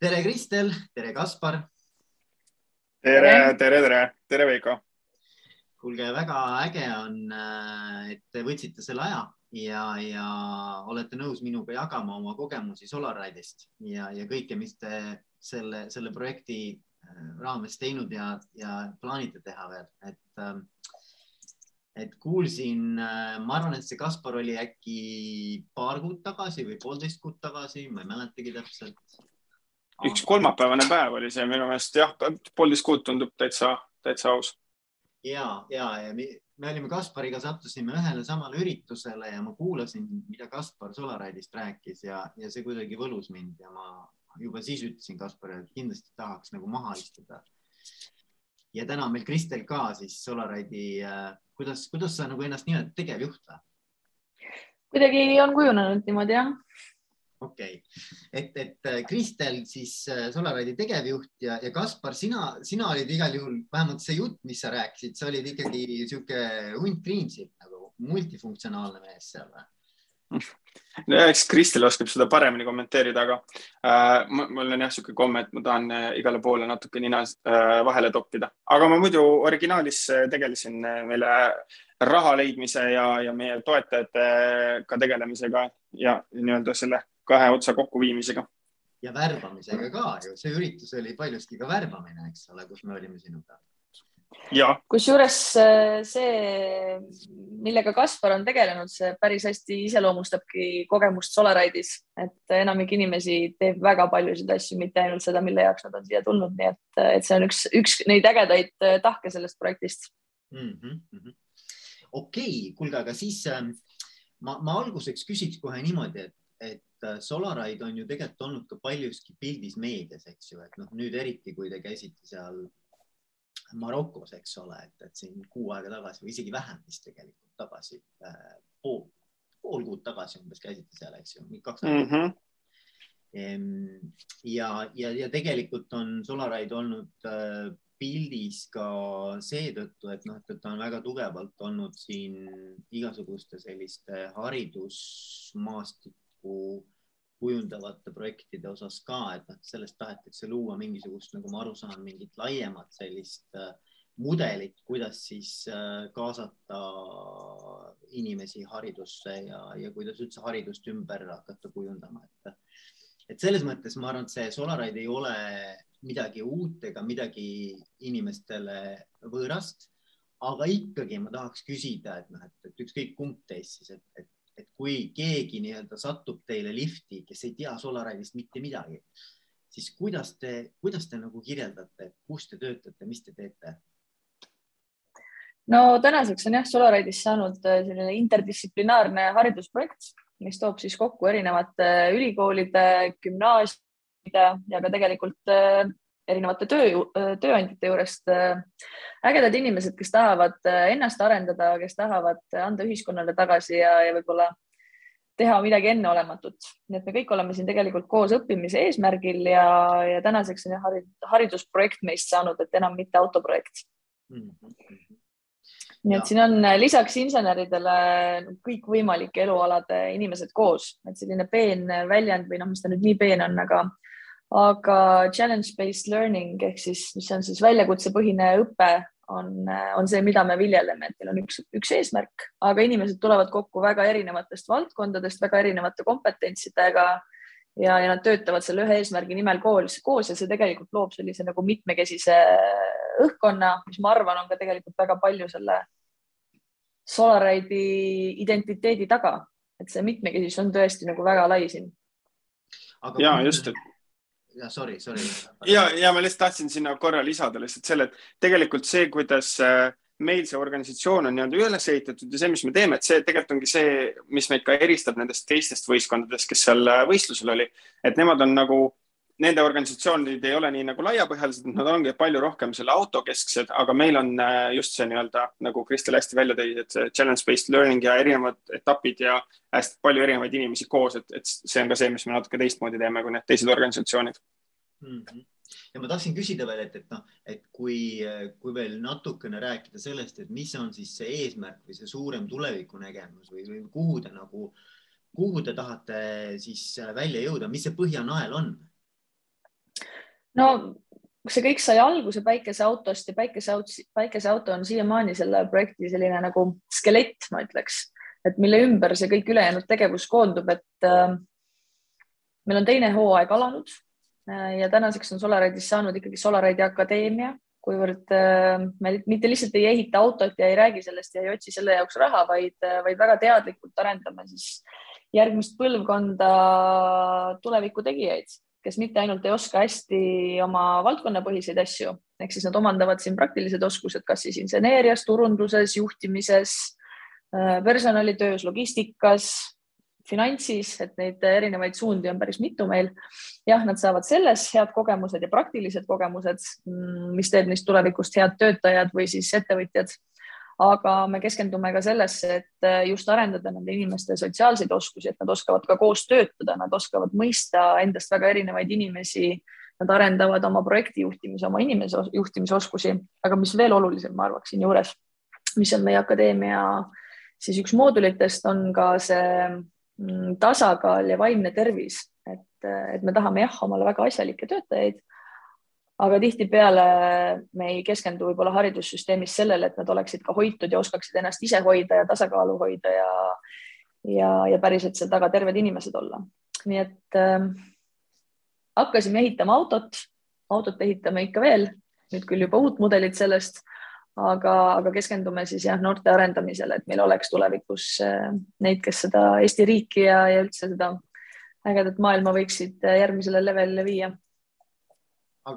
tere, Kristel, tere, Kaspar. tere, tere, tere, tere, Veiko. kuulge, väga äge on, äh, et te võtsite selle aja ja, ja olete nõus minuga jagama oma kogemusi Solaride'ist ja, ja kõike, mis te selle, selle projekti äh, raames teinud ja, ja plaanite teha veel, et ähm, et kuulsin, äh, ma arvan, et see Kaspar oli äkki paar kuud tagasi või poolteist kuud tagasi, ma ei mäletagi täpselt. Üks kolmapäevane päev oli see minu meelest jah, poolteist kuud tundub täitsa, täitsa aus. ja, ja, ja me olime Kaspariga, sattusime ühele samale üritusele ja ma kuulasin, mida Kaspar Solaride'ist rääkis ja, ja see kuidagi võlus mind ja ma juba siis ütlesin Kasparile, et kindlasti tahaks nagu maha istuda. ja täna on meil Kristel ka siis Solaride'i äh,, kuidas, kuidas sa nagu ennast nimetad, tegevjuht või? kuidagi on kujunenud niimoodi jah okei okay., et, et äh, Kristel siis äh, Solaride'i tegevjuht ja, ja Kaspar, sina, sina olid igal juhul, vähemalt see jutt, mis sa rääkisid, sa olid ikkagi sihuke hunt kriimsil nagu multifunktsionaalne mees seal või? no eks Kristel oskab seda paremini kommenteerida, aga äh, mul on jah niisugune komme, et ma tahan äh, igale poole natuke nina äh, vahele toppida, aga ma muidu originaalis tegelesin meile raha leidmise ja, ja meie toetajatega tegelemisega ja nii-öelda selle kahe otsa kokkuviimisega. ja värbamisega ka ju, see üritus oli paljuski ka värbamine, eks ole, kus me olime sinuga. kusjuures äh, see, millega Kaspar on tegelenud, see päris hästi iseloomustabki kogemust Solaride'is, et enamik inimesi teeb väga paljusid asju, mitte ainult seda, mille jaoks nad on siia tulnud, nii et, et see on üks, üks neid ägedaid äh, tahke sellest projektist mm. -hmm. okei okay,, kuulge, aga siis ähm, ma, ma alguseks küsiks kohe niimoodi, et, et Äh, Solaride on ju tegelikult olnud ka paljuski pildis meedias, eks ju, et noh, nüüd eriti, kui te käisite seal Marokos, eks ole, et, et siin kuu aega tagasi või isegi vähem vist tegelikult tagasi äh,, pool, pool kuud tagasi umbes käisite seal, eks ju, kaks nädalat mm. -hmm ja, ja, ja tegelikult on Solaride olnud äh, pildis ka seetõttu, et noh, et ta on väga tugevalt olnud siin igasuguste selliste haridusmaastik, tulevikku kujundavate projektide osas ka, et noh, sellest tahetakse luua mingisugust, nagu ma aru saan, mingit laiemat sellist äh, mudelit, kuidas siis äh, kaasata inimesi haridusse ja, ja kuidas üldse haridust ümber hakata kujundama, et et selles mõttes ma arvan, et see Solaride ei ole midagi uut ega midagi inimestele võõrast, aga ikkagi ma tahaks küsida, et noh, et, et ükskõik kumb teist siis, et, et et kui keegi nii-öelda satub teile lifti, kes ei tea Solaride'ist mitte midagi, siis kuidas te, kuidas te nagu kirjeldate, kus te töötate, mis te teete? no tänaseks on jah, Solaride'is saanud äh, selline interdistsiplinaarne haridusprojekt, mis toob siis kokku erinevate ülikoolide, gümnaasiumide ja ka tegelikult äh, erinevate töö, tööandjate juurest äh, ägedad inimesed, kes tahavad äh, ennast arendada, kes tahavad anda ühiskonnale tagasi ja, ja võib-olla teha midagi enneolematut. nii et me kõik oleme siin tegelikult koos õppimise eesmärgil ja, ja tänaseks on jah haridusprojekt meist saanud, et enam mitte autoprojekt mm. -hmm nii et siin on äh, lisaks inseneridele kõikvõimalike elualade inimesed koos, et selline peen väljend või noh, mis ta nüüd nii peen on, aga aga challenge-based learning ehk siis, mis on siis väljakutsepõhine õpe, on, on see, mida me viljeleme, et meil on üks, üks eesmärk, aga inimesed tulevad kokku väga erinevatest valdkondadest, väga erinevate kompetentsidega ja, ja nad töötavad selle ühe eesmärgi nimel koos, koos ja see tegelikult loob sellise nagu mitmekesise õhkkonna, mis ma arvan, on ka tegelikult väga palju selle Solaride'i identiteedi taga, et see mitmekesisus on tõesti nagu väga lai siin. ja just, et ja sorry, sorry. ja, ja ma lihtsalt tahtsin sinna korra lisada lihtsalt selle, et tegelikult see, kuidas äh, meil see organisatsioon on nii-öelda üles ehitatud ja see, mis me teeme, et see tegelikult ongi see, mis meid ka eristab nendest teistest võistkondadest, kes seal äh, võistlusel oli, et nemad on nagu nende organisatsioonid ei ole nii nagu laiapõhjalised, nad ongi palju rohkem selle autokesksed, aga meil on äh, just see nii-öelda nagu Kristel hästi välja tõi, et see challenge-based learning ja erinevad etapid ja hästi palju erinevaid inimesi koos, et, et see on ka see, mis me natuke teistmoodi teeme kui need teised organisatsioonid mm. -hmm ja ma tahtsin küsida veel, et, et noh, et kui, kui veel natukene rääkida sellest, et mis on siis see eesmärk või see suurem tulevikunägemus või, või kuhu te nagu, kuhu te tahate siis välja jõuda, mis see põhjanael on? No see kõik sai alguse päikeseautost ja päikeseauto, päikeseauto on siiamaani selle projekti selline nagu skelett, ma ütleks, et mille ümber see kõik ülejäänud tegevus koondub, et äh, meil on teine hooaeg alanud äh, ja tänaseks on Solaride'is saanud ikkagi Solaride'i akadeemia, kuivõrd äh, me mitte lihtsalt ei ehita autot ja ei räägi sellest ja ei otsi selle jaoks raha, vaid, äh, vaid väga teadlikult arendame siis järgmist põlvkonda tuleviku tegijaid kes mitte ainult ei oska hästi oma valdkonnapõhiseid asju, ehk siis nad omandavad siin praktilised oskused, kas siis inseneerias, turunduses, juhtimises, äh, personalitöös, logistikas, finantsis, et neid erinevaid suundi on päris mitu meil. jah, nad saavad selles head kogemused ja praktilised kogemused, mm, mis teeb neist tulevikust head töötajad või siis ettevõtjad aga me keskendume ka sellesse, et äh, just arendada nende inimeste sotsiaalseid oskusi, et nad oskavad ka koos töötada, nad oskavad mõista endast väga erinevaid inimesi. Nad arendavad oma projekti juhtimise, oma inimese juhtimisoskusi, aga mis veel olulisem, ma arvaks siinjuures, mis on meie akadeemia siis üks moodulitest, on ka see mm, tasakaal ja vaimne tervis, et, et me tahame jah, omale väga asjalikke töötajaid aga tihtipeale me ei keskendu võib-olla haridussüsteemis sellele, et nad oleksid ka hoitud ja oskaksid ennast ise hoida ja tasakaalu hoida ja, ja, ja päriselt seal taga terved inimesed olla. nii et äh, hakkasime ehitama autot, autot ehitame ikka veel, nüüd küll juba uut mudelit sellest, aga, aga keskendume siis jah, noorte arendamisele, et meil oleks tulevikus äh, neid, kes seda Eesti riiki ja, ja üldse seda ägedat maailma võiksid äh, järgmisele levelile viia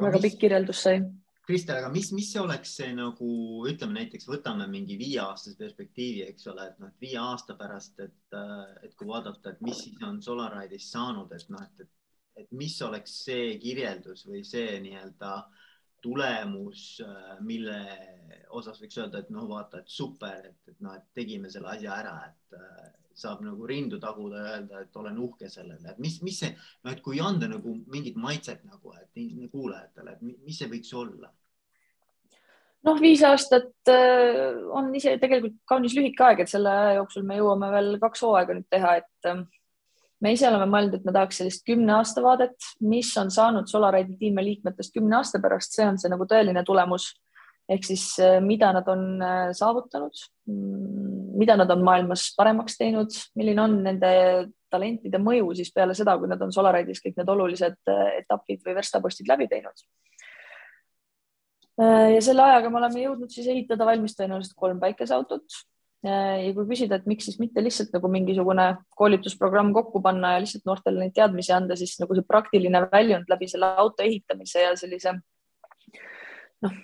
väga mis, pikk kirjeldus sai. Kristel, aga mis, mis oleks see nagu ütleme näiteks võtame mingi viieaastase perspektiivi, eks ole, et noh, et viie aasta pärast, et, et kui vaadata, et mis siis on Solaride'ist saanud, et noh, et, et, et mis oleks see kirjeldus või see nii-öelda tulemus, mille osas võiks öelda, et noh, vaata, et super, et, et noh, et tegime selle asja ära, et saab nagu rindu taguda ja öelda, et olen uhke sellele, et mis, mis see, noh, et kui anda nagu mingit maitset nagu, et kuulajatele, et mis see võiks olla? noh, viis aastat äh, on ise tegelikult kaunis lühike aeg, et selle aja jooksul me jõuame veel kaks hooaega nüüd teha, et äh, me ise oleme mõelnud, et me tahaks sellist kümne aasta vaadet, mis on saanud Solaride'i tiimi liikmetest kümne aasta pärast, see on see nagu tõeline tulemus ehk siis äh, mida nad on äh, saavutanud, mm, mida nad on maailmas paremaks teinud, milline on nende talentide mõju siis peale seda, kui nad on Solaride'is kõik need olulised äh, etapid või verstapostid läbi teinud. ja selle ajaga me oleme jõudnud siis ehitada valmis tõenäoliselt kolm päikeseautot. ja kui küsida, et miks siis mitte lihtsalt nagu mingisugune koolitusprogramm kokku panna ja lihtsalt noortele neid teadmisi anda, siis nagu see praktiline väljund läbi selle auto ehitamise ja sellise noh,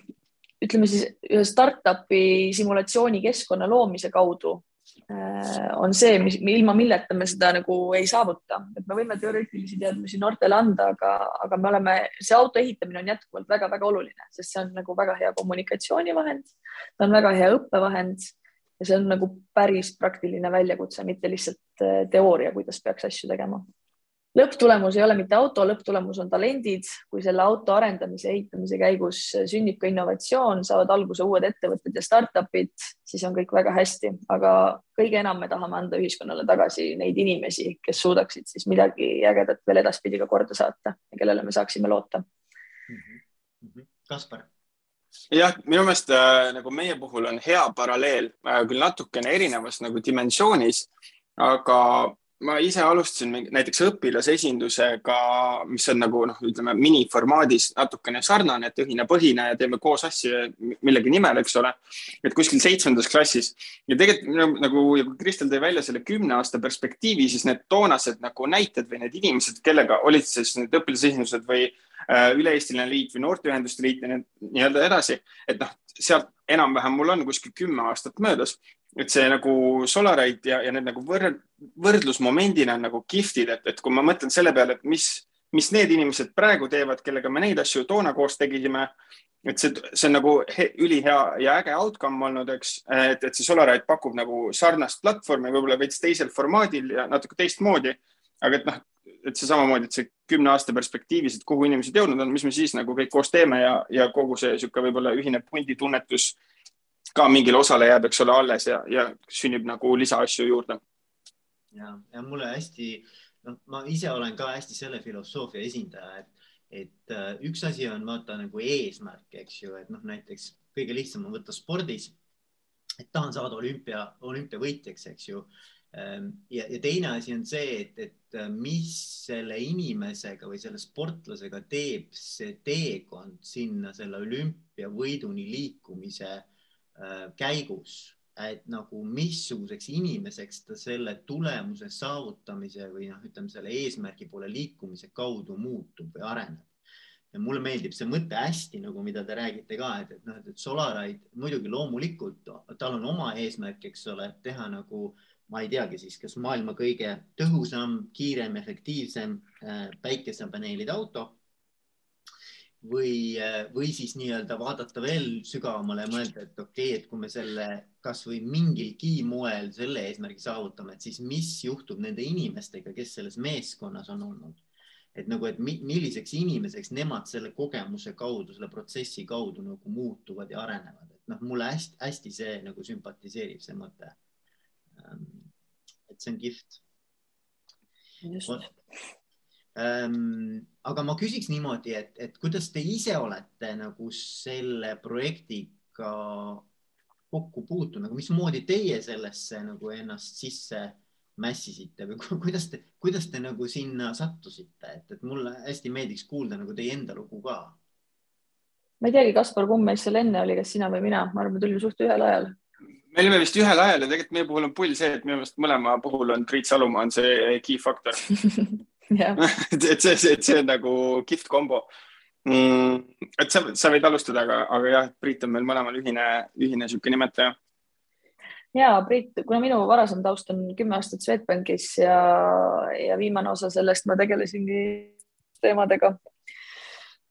ütleme siis ühe startup'i simulatsioonikeskkonna loomise kaudu äh, on see, mis ilma milleta me seda nagu ei saavuta, et me võime teoreetilisi teadmisi noortele anda, aga, aga me oleme, see auto ehitamine on jätkuvalt väga-väga oluline, sest see on nagu väga hea kommunikatsioonivahend, ta on väga hea õppevahend ja see on nagu päris praktiline väljakutse, mitte lihtsalt äh, teooria, kuidas peaks asju tegema lõpptulemus ei ole mitte auto, lõpptulemus on talendid. kui selle auto arendamise, ehitamise käigus sünnib ka innovatsioon, saavad alguse uued ettevõtted ja startup'id, siis on kõik väga hästi, aga kõige enam me tahame anda ühiskonnale tagasi neid inimesi, kes suudaksid siis midagi ägedat veel edaspidi ka korda saata ja kellele me saaksime loota mm. -hmm. Kaspar jah, minu meelest äh, nagu meie puhul on hea paralleel äh,, küll natukene erinevas nagu dimensioonis, aga ma ise alustasin näiteks õpilasesindusega, mis on nagu noh, ütleme miniformaadis natukene sarnane, et õhinapõhine ja teeme koos asju millegi nimel, eks ole. et kuskil seitsmendas klassis ja tegelikult nagu ja kui Kristel tõi välja selle kümne aasta perspektiivi, siis need toonased nagu näited või need inimesed, kellega olid siis need õpilasesindused või üle-eestiline liit või noorteühenduste liit ja nii-öelda edasi, et noh, sealt enam-vähem mul on kuskil kümme aastat möödas et see nagu Solarite ja, ja need nagu võrd, võrdlusmomendina on nagu kihvtid, et, et kui ma mõtlen selle peale, et mis, mis need inimesed praegu teevad, kellega me neid asju toona koos tegime, et see, see on nagu he, ülihea ja äge outcome olnud, eks, et, et see Solarite pakub nagu sarnast platvormi, võib-olla veits teisel formaadil ja natuke teistmoodi. aga et noh, et see samamoodi, et see kümne aasta perspektiivis, et kuhu inimesed jõudnud on, mis me siis nagu kõik koos teeme ja, ja kogu see niisugune võib-olla ühine punditunnetus ka mingile osale jääb, eks ole, alles ja, ja sünnib nagu lisaasju juurde. ja, ja mulle hästi, noh, ma ise olen ka hästi selle filosoofia esindaja, et, et äh, üks asi on vaata nagu eesmärk, eks ju, et noh, näiteks kõige lihtsam on võtta spordis, et tahan saada olümpia, olümpiavõitjaks, eks ju. Ähm, ja, ja teine asi on see, et, et äh, mis selle inimesega või selle sportlasega teeb see teekond sinna selle olümpiavõiduni liikumise äh, käigus. Et nagu missuguseks inimeseks ta selle tulemuse saavutamise või noh, ütleme selle eesmärgi poole liikumise kaudu muutub või areneb. Ja mulle meeldib see mõte hästi nagu, mida te räägite ka, et, et noh, et Solaride muidugi loomulikult tal on oma eesmärk, eks ole, teha nagu ma ei teagi siis, kas maailma kõige tõhusam, kiirem, efektiivsem äh, päikesepaneelide auto või, äh, või siis nii-öelda vaadata veel sügavamale ja mõelda, et okei okay,, et kui me selle kasvõi mingilgi moel selle eesmärgi saavutame, et siis mis juhtub nende inimestega, kes selles meeskonnas on olnud et nagu, et milliseks inimeseks nemad selle kogemuse kaudu, selle protsessi kaudu nagu muutuvad ja arenevad, et noh, mulle hästi-hästi see nagu sümpatiseerib, see mõte. Ähm, et see on kihvt. Ähm, aga ma küsiks niimoodi, et, et kuidas te ise olete nagu selle projektiga kokku puutunud, nagu mismoodi teie sellesse nagu ennast sisse mässisite või kuidas te, kuidas te nagu sinna sattusite, et, et mulle hästi meeldiks kuulda nagu teie enda lugu ka. ma ei teagi, Kaspar, kumb meist seal enne oli, kas sina või mina, ma arvan, me tulime suht ühel ajal. Me olime vist ühel ajal ja tegelikult meie puhul on pull see, et minu meelest mõlema puhul on Priit Salumaa on see key factor et see, see, see on nagu kihvt kombo mm,. et sa, sa võid alustada, aga, aga jah, Priit on meil mõlemal ühine, ühine niisugune nimetaja ja Priit, kuna minu varasem taust on kümme aastat Swedbankis ja, ja viimane osa sellest ma tegelesingi teemadega.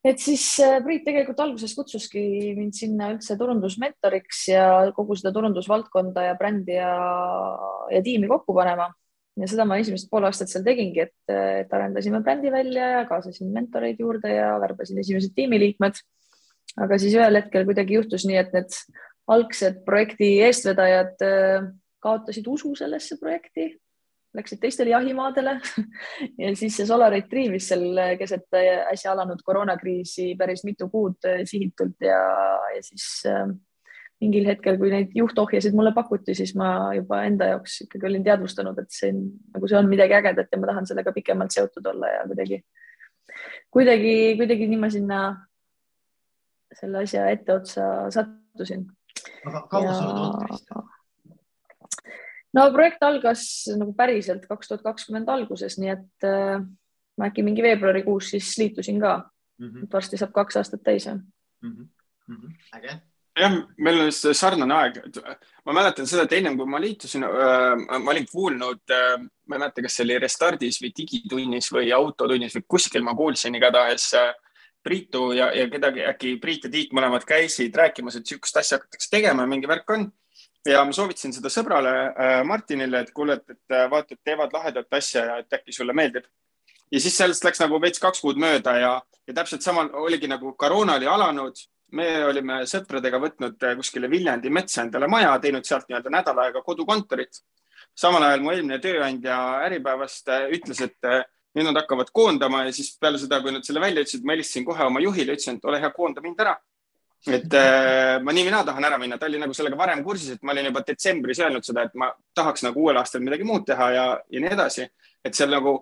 Et siis äh, Priit tegelikult alguses kutsuski mind sinna üldse turundusmentoriks ja kogu seda turundusvaldkonda ja brändi ja, ja tiimi kokku panema. ja seda ma esimesed pool aastat seal tegingi, et, et arendasime brändi välja ja kaasasin mentoreid juurde ja värbasin esimesed tiimiliikmed. aga siis ühel hetkel kuidagi juhtus nii, et need algsed projekti eestvedajad äh, kaotasid usu sellesse projekti, läksid teistele jahimaadele ja siis see Solar Retrieve'is seal keset äsja alanud koroonakriisi päris mitu kuud äh, sihitult ja, ja siis äh, mingil hetkel, kui neid juhtohjesid mulle pakuti, siis ma juba enda jaoks ikkagi olin teadvustanud, et see nagu see on midagi ägedat ja ma tahan sellega pikemalt seotud olla ja kuidagi, kuidagi, kuidagi nii ma sinna selle asja etteotsa sattusin aga kaua sa oled olnud Kristjan? No projekt algas nagu päriselt kaks tuhat kakskümmend alguses, nii et äh, ma äkki mingi veebruarikuus siis liitusin ka mm. -hmm. varsti saab kaks aastat täis mm. -hmm. Mm -hmm. äge jah, meil on sarnane aeg. ma mäletan seda, et ennem kui ma liitusin äh,, ma olin kuulnud äh,, ma ei mäleta, kas see oli Restardis või Digitunnis või Autotunnis või kuskil ma kuulsin igatahes äh, Priitu ja, ja kedagi, äkki Priit ja Tiit mõlemad käisid rääkimas, et niisugust asja hakatakse tegema ja mingi värk on. Ja ma soovitasin seda sõbrale äh, Martinile, et kuule, et, et äh, vaata, et teevad lahedat asja ja et äkki sulle meeldib. ja siis sellest läks nagu veits kaks kuud mööda ja, ja täpselt samal oligi nagu koroona oli alanud. me olime sõpradega võtnud äh, kuskile Viljandi metsa endale maja, teinud sealt nii-öelda nädal aega kodukontorit. samal ajal mu eelmine tööandja Äripäevast äh, ütles, et nüüd nad hakkavad koondama ja siis peale seda, kui nad selle välja ütlesid, ma helistasin kohe oma juhile, ütlesin, et ole hea, koonda mind ära. Et äh, ma nii või naa tahan ära minna, ta oli nagu sellega varem kursis, et ma olin juba detsembris öelnud seda, et ma tahaks nagu uuel aastal midagi muud teha ja, ja nii edasi. et seal nagu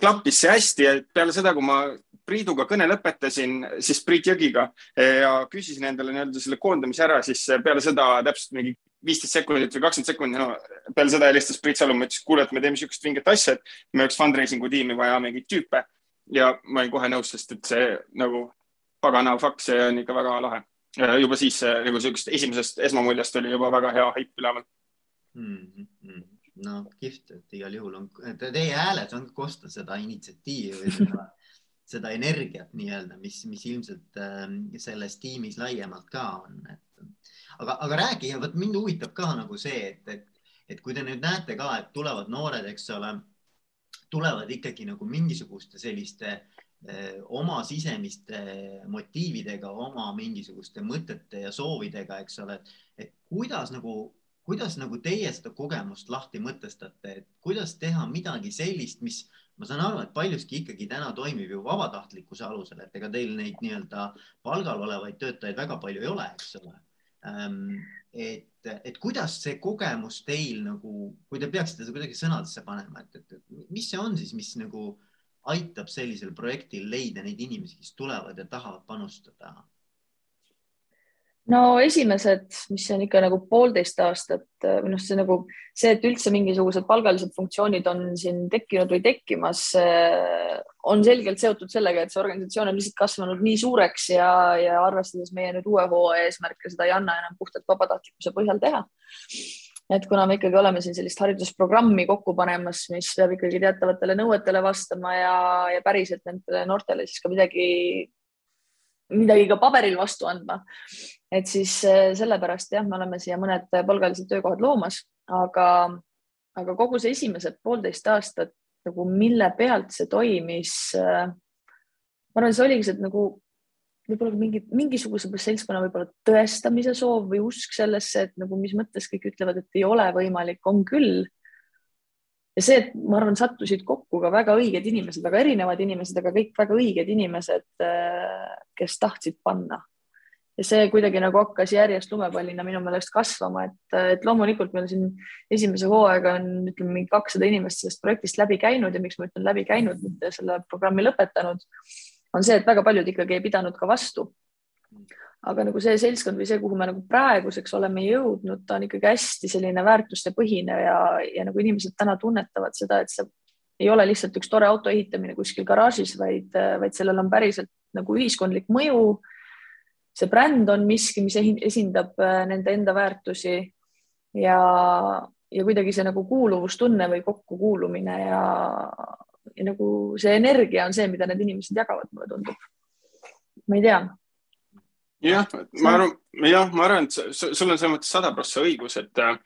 klappis see hästi ja peale seda, kui ma Priiduga kõne lõpetasin, siis Priit Jõgiga ja küsisin endale nii-öelda selle koondamise ära, siis peale seda täpselt mingi viisteist sekundit või kakskümmend sekundit, no peale seda helistas Priit Salumaa, ütles, kuule, et me teeme niisugust vinget asja, et meil oleks fundraising'u tiimi vaja mingeid tüüpe. ja ma olin kohe nõus, sest et see nagu pagana fakt, see on ikka väga lahe. juba siis nagu niisugust esimesest esmamuljest oli juba väga hea haip üleval mm. -hmm. no kihvt, et igal juhul on, teie hääles on kosta seda initsiatiivi seda seda energiat nii-öelda, mis, mis ilmselt äh, selles tiimis laiemalt ka on, et aga, aga rääkige, vot mind huvitab ka nagu see, et, et, et kui te nüüd näete ka, et tulevad noored, eks ole, tulevad ikkagi nagu mingisuguste selliste eh, oma sisemiste motiividega, oma mingisuguste mõtete ja soovidega, eks ole, et kuidas nagu kuidas nagu teie seda kogemust lahti mõtestate, et kuidas teha midagi sellist, mis ma saan aru, et paljuski ikkagi täna toimib ju vabatahtlikkuse alusel, et ega teil neid nii-öelda palgal olevaid töötajaid väga palju ei ole, eks ole. Ehm, et, et kuidas see kogemus teil nagu, kui te peaksite seda kuidagi sõnadesse panema, et, et, et mis see on siis, mis nagu aitab sellisel projektil leida neid inimesi, kes tulevad ja tahavad panustada no esimesed, mis on ikka nagu poolteist aastat või noh, see nagu see, et üldse mingisugused palgalised funktsioonid on siin tekkinud või tekkimas, on selgelt seotud sellega, et see organisatsioon on lihtsalt kasvanud nii suureks ja, ja arvestades meie nüüd uue hooaja eesmärke, seda ei anna enam puhtalt vabatahtlikkuse põhjal teha. Et kuna me ikkagi oleme siin sellist haridusprogrammi kokku panemas, mis peab ikkagi teatavatele nõuetele vastama ja, ja päriselt nendele noortele siis ka midagi midagi ka paberil vastu andma. et siis äh, sellepärast jah, me oleme siia mõned palgalised töökohad loomas, aga, aga kogu see esimesed poolteist aastat nagu mille pealt see toimis. Äh, ma arvan, see oligi see, et nagu võib-olla mingi, mingisuguse seltskonna võib-olla tõestamise soov või usk sellesse, et nagu mis mõttes kõik ütlevad, et ei ole võimalik, on küll ja see, et ma arvan, sattusid kokku ka väga õiged inimesed, väga erinevad inimesed, aga kõik väga õiged inimesed, äh, kes tahtsid panna. ja see kuidagi nagu hakkas järjest lumepallina minu meelest kasvama, et, et loomulikult meil siin esimese hooaega on, ütleme, mingi kakssada inimest sellest projektist läbi käinud ja miks ma ütlen läbi käinud, mitte selle programmi lõpetanud, on see, et väga paljud ikkagi ei pidanud ka vastu aga nagu see seltskond või see, kuhu me nagu praeguseks oleme jõudnud, ta on ikkagi hästi selline väärtustepõhine ja, ja nagu inimesed täna tunnetavad seda, et see ei ole lihtsalt üks tore auto ehitamine kuskil garaažis, vaid, vaid sellel on päriselt nagu ühiskondlik mõju. see bränd on miski, mis esindab äh, nende enda väärtusi ja, ja kuidagi see nagu kuuluvustunne või kokkukuulumine ja, ja nagu see energia on see, mida need inimesed jagavad, mulle tundub. ma ei tea jah, ma arvan, jah, ma arvan, et sul on selles mõttes sada prossa õigus, et äh,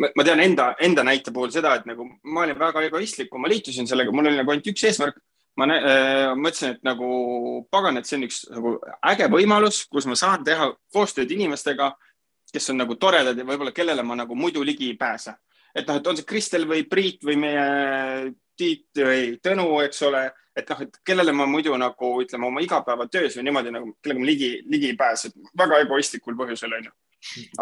ma tean enda, enda näite puhul seda, et nagu ma olin väga egoistlik, kui ma liitusin sellega, mul oli nagu ainult üks eesmärk. ma äh, mõtlesin, et nagu pagan, et see on üks nagu äge võimalus, kus ma saan teha koostööd inimestega, kes on nagu toredad ja võib-olla kellele ma nagu muidu ligi ei pääse. et noh, et on see Kristel või Priit või meie Tiit või Tõnu, eks ole et noh, et kellele ma muidu nagu ütleme oma igapäevatöös või niimoodi nagu, kellega ma ligi, ligi ei pääse, väga egoistlikul põhjusel onju.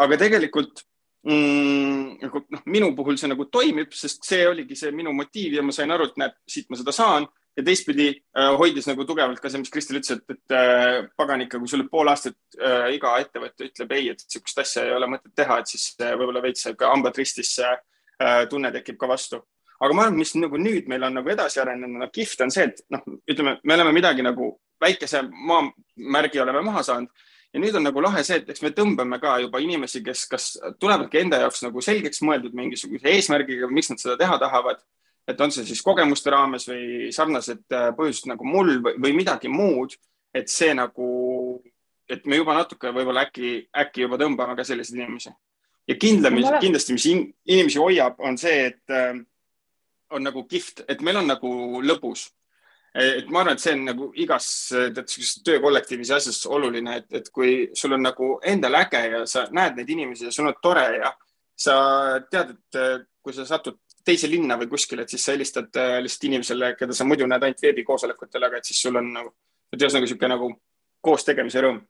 aga tegelikult mm, nagu noh, minu puhul see nagu toimib, sest see oligi see minu motiiv ja ma sain aru, et näed, siit ma seda saan ja teistpidi äh, hoidis nagu tugevalt ka see, mis Kristel ütles, et, et äh, pagan ikka, kui sulle pool aastat äh, iga ettevõte ütleb ei, et niisugust asja ei ole mõtet teha, et siis äh, võib-olla veits hambad ristis äh, tunne tekib ka vastu aga ma arvan, mis nagu nüüd meil on nagu edasi arenenud, no kihvt on see, et noh, ütleme, me oleme midagi nagu väikese maamärgi oleme maha saanud ja nüüd on nagu lahe see, et eks me tõmbame ka juba inimesi, kes kas tulevadki enda jaoks nagu selgeks mõeldud mingisuguse eesmärgiga, miks nad seda teha tahavad. et on see siis kogemuste raames või sarnased äh, põhjused nagu mul või, või midagi muud, et see nagu, et me juba natuke võib-olla äkki, äkki juba tõmbame ka selliseid inimesi. ja kindlasti, kindlasti, mis inimesi hoiab, on see, et äh, on nagu kihvt, et meil on nagu lõbus. et ma arvan, et see on nagu igas töökollektiivis ja asjas oluline, et, et kui sul on nagu endal äge ja sa näed neid inimesi ja sul on tore ja sa tead, et kui sa satud teise linna või kuskile, et siis sa helistad äh, lihtsalt inimesele, keda sa muidu näed ainult veebikoosolekutel, aga et siis sul on nagu, et ühesõnaga niisugune nagu koos tegemise rõõm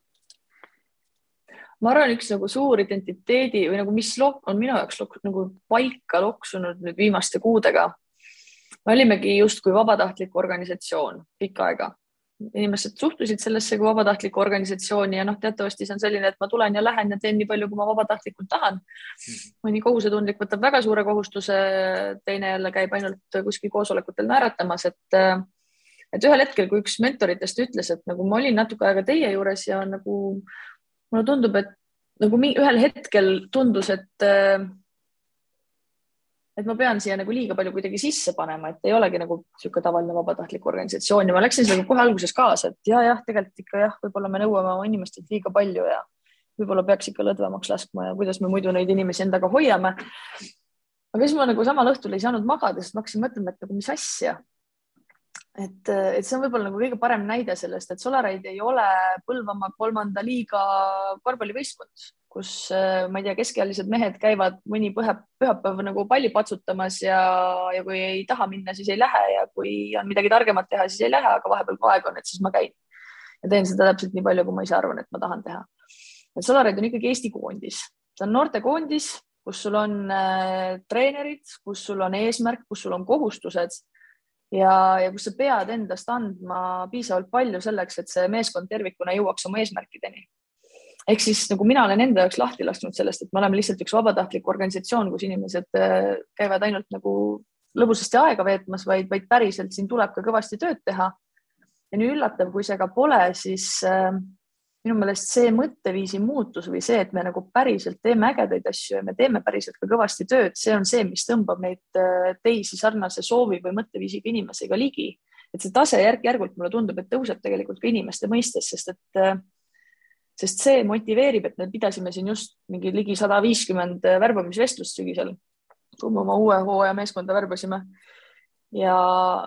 ma arvan, üks nagu suur identiteedi või nagu, mis on minu jaoks nagu paika loksunud nüüd viimaste kuudega, me olimegi justkui vabatahtlik organisatsioon pikka aega. inimesed suhtusid sellesse kui vabatahtlikku organisatsiooni ja noh, teatavasti see on selline, et ma tulen ja lähen ja teen nii palju, kui ma vabatahtlikult tahan. mõni kohusetundlik võtab väga suure kohustuse, teine jälle käib ainult kuskil koosolekutel naeratamas, et et ühel hetkel, kui üks mentoritest ütles, et nagu ma olin natuke aega teie juures ja nagu mulle tundub, et nagu ühel hetkel tundus, et et ma pean siia nagu liiga palju kuidagi sisse panema, et ei olegi nagu niisugune tavaline vabatahtlik organisatsioon ja ma läksin sellega kohe alguses kaasa, et ja jah, tegelikult ikka jah, võib-olla me nõuame oma inimestelt liiga palju ja võib-olla peaks ikka lõdvemaks laskma ja kuidas me muidu neid inimesi endaga hoiame. aga siis ma nagu samal õhtul ei saanud magada, sest ma hakkasin mõtlema, et nagu mis asja. et, et see on võib-olla nagu kõige parem näide sellest, et Solaraid ei ole Põlvamaa kolmanda liiga korvpallivõistkond kus ma ei tea, keskealised mehed käivad mõni püha, pühapäev nagu palli patsutamas ja, ja kui ei taha minna, siis ei lähe ja kui on midagi targemat teha, siis ei lähe, aga vahepeal kui aeg on, et siis ma käin ja teen seda täpselt nii palju, kui ma ise arvan, et ma tahan teha. et Solarid on ikkagi Eesti koondis, ta on noortekoondis, kus sul on äh, treenerid, kus sul on eesmärk, kus sul on kohustused ja, ja kus sa pead endast andma piisavalt palju selleks, et see meeskond tervikuna jõuaks oma eesmärkideni. Ehk siis nagu mina olen enda jaoks lahti lasknud sellest, et me oleme lihtsalt üks vabatahtlik organisatsioon, kus inimesed äh, käivad ainult nagu lõbusasti aega veetmas, vaid, vaid päriselt siin tuleb ka kõvasti tööd teha ja nii üllatav, kui see ka pole, siis äh, minu meelest see mõtteviisi muutus või see, et me nagu päriselt teeme ägedaid asju ja me teeme päriselt ka kõvasti tööd, see on see, mis tõmbab neid äh, teisi sarnase soovi või mõtteviisiga inimesi ka ligi. et see tase järk-järgult mulle tundub, et tõuseb tegelikult ka inimeste mõistes, sest et äh, sest see motiveerib, et me pidasime siin just mingi ligi sada viiskümmend värbamisvestlust sügisel, kui me oma uue hooaja meeskonda värbasime ja,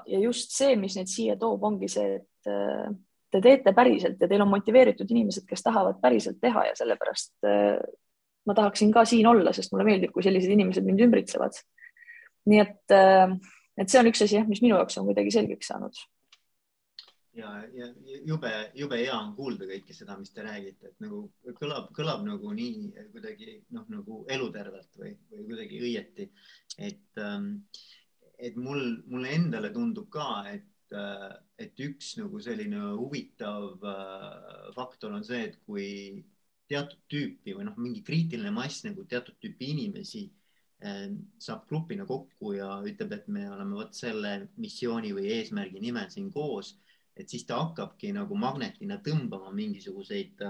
ja just see, mis neid siia toob, ongi see, et äh, te teete päriselt ja teil on motiveeritud inimesed, kes tahavad päriselt teha ja sellepärast äh, ma tahaksin ka siin olla, sest mulle meeldib, kui sellised inimesed mind ümbritsevad. nii et, äh, et see on üks asi mis minu jaoks on kuidagi selgeks saanud. Ja, ja jube, jube hea on kuulda kõike seda, mis te räägite, et nagu kõlab, kõlab nagu nii kuidagi noh, nagu elutervelt või, või kuidagi õieti, et ähm, et mul, mulle endale tundub ka, et, äh, et üks nagu selline huvitav äh, faktor on see, et kui teatud tüüpi või noh, mingi kriitiline mass nagu teatud tüüpi inimesi äh, saab grupina kokku ja ütleb, et me oleme vot selle missiooni või eesmärgi nimel siin koos, et siis ta hakkabki nagu magnetina tõmbama mingisuguseid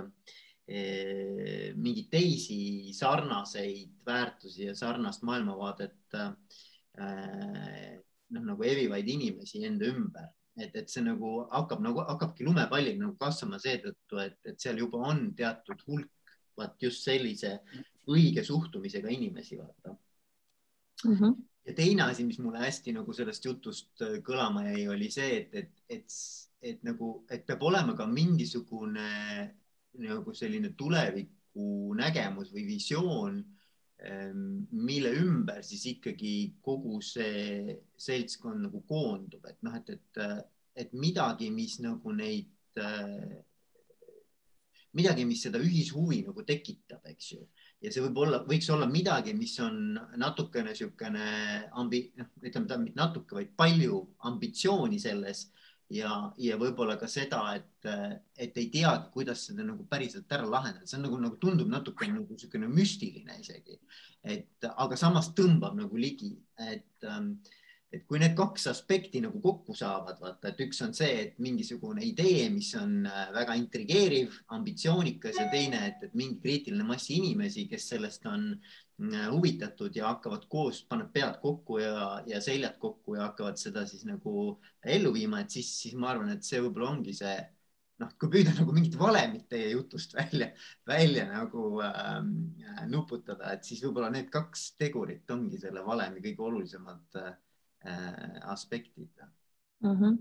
eh, mingeid teisi sarnaseid väärtusi ja sarnast maailmavaadet Äh, noh, nagu evivaid inimesi enda ümber, et, et see nagu hakkab nagu hakkabki lumepalliga nagu kasvama seetõttu, et, et seal juba on teatud hulk vaat just sellise õige suhtumisega inimesi, vaata mm. -hmm. ja teine asi, mis mulle hästi nagu sellest jutust äh, kõlama jäi, oli see, et, et, et, et nagu, et peab olema ka mingisugune nagu selline tuleviku nägemus või visioon Ehm, mille ümber siis ikkagi kogu see seltskond nagu koondub, et noh, et, et, et midagi, mis nagu neid, midagi, mis seda ühishuvi nagu tekitab, eks ju. ja see võib olla, võiks olla midagi, mis on natukene niisugune ambi-, noh, ütleme ta mitte natuke, vaid palju ambitsiooni selles ja, ja võib-olla ka seda, et, et ei teagi, kuidas seda nagu päriselt ära lahendada, see on nagu, nagu tundub natuke nagu niisugune müstiline isegi, et aga samas tõmbab nagu ligi, et ähm, et kui need kaks aspekti nagu kokku saavad, vaata, et üks on see, et mingisugune idee, mis on äh, väga intrigeeriv, ambitsioonikas ja teine, et, et mingi kriitiline mass inimesi, kes sellest on äh, huvitatud ja hakkavad koos, panevad pead kokku ja, ja seljad kokku ja hakkavad seda siis nagu ellu viima, et siis, siis ma arvan, et see võib-olla ongi see noh, kui püüda nagu mingit valemit teie jutust välja, välja nagu ähm, nuputada, et siis võib-olla need kaks tegurit ongi selle valemi kõige olulisemad Äh, aspektid mm. -hmm.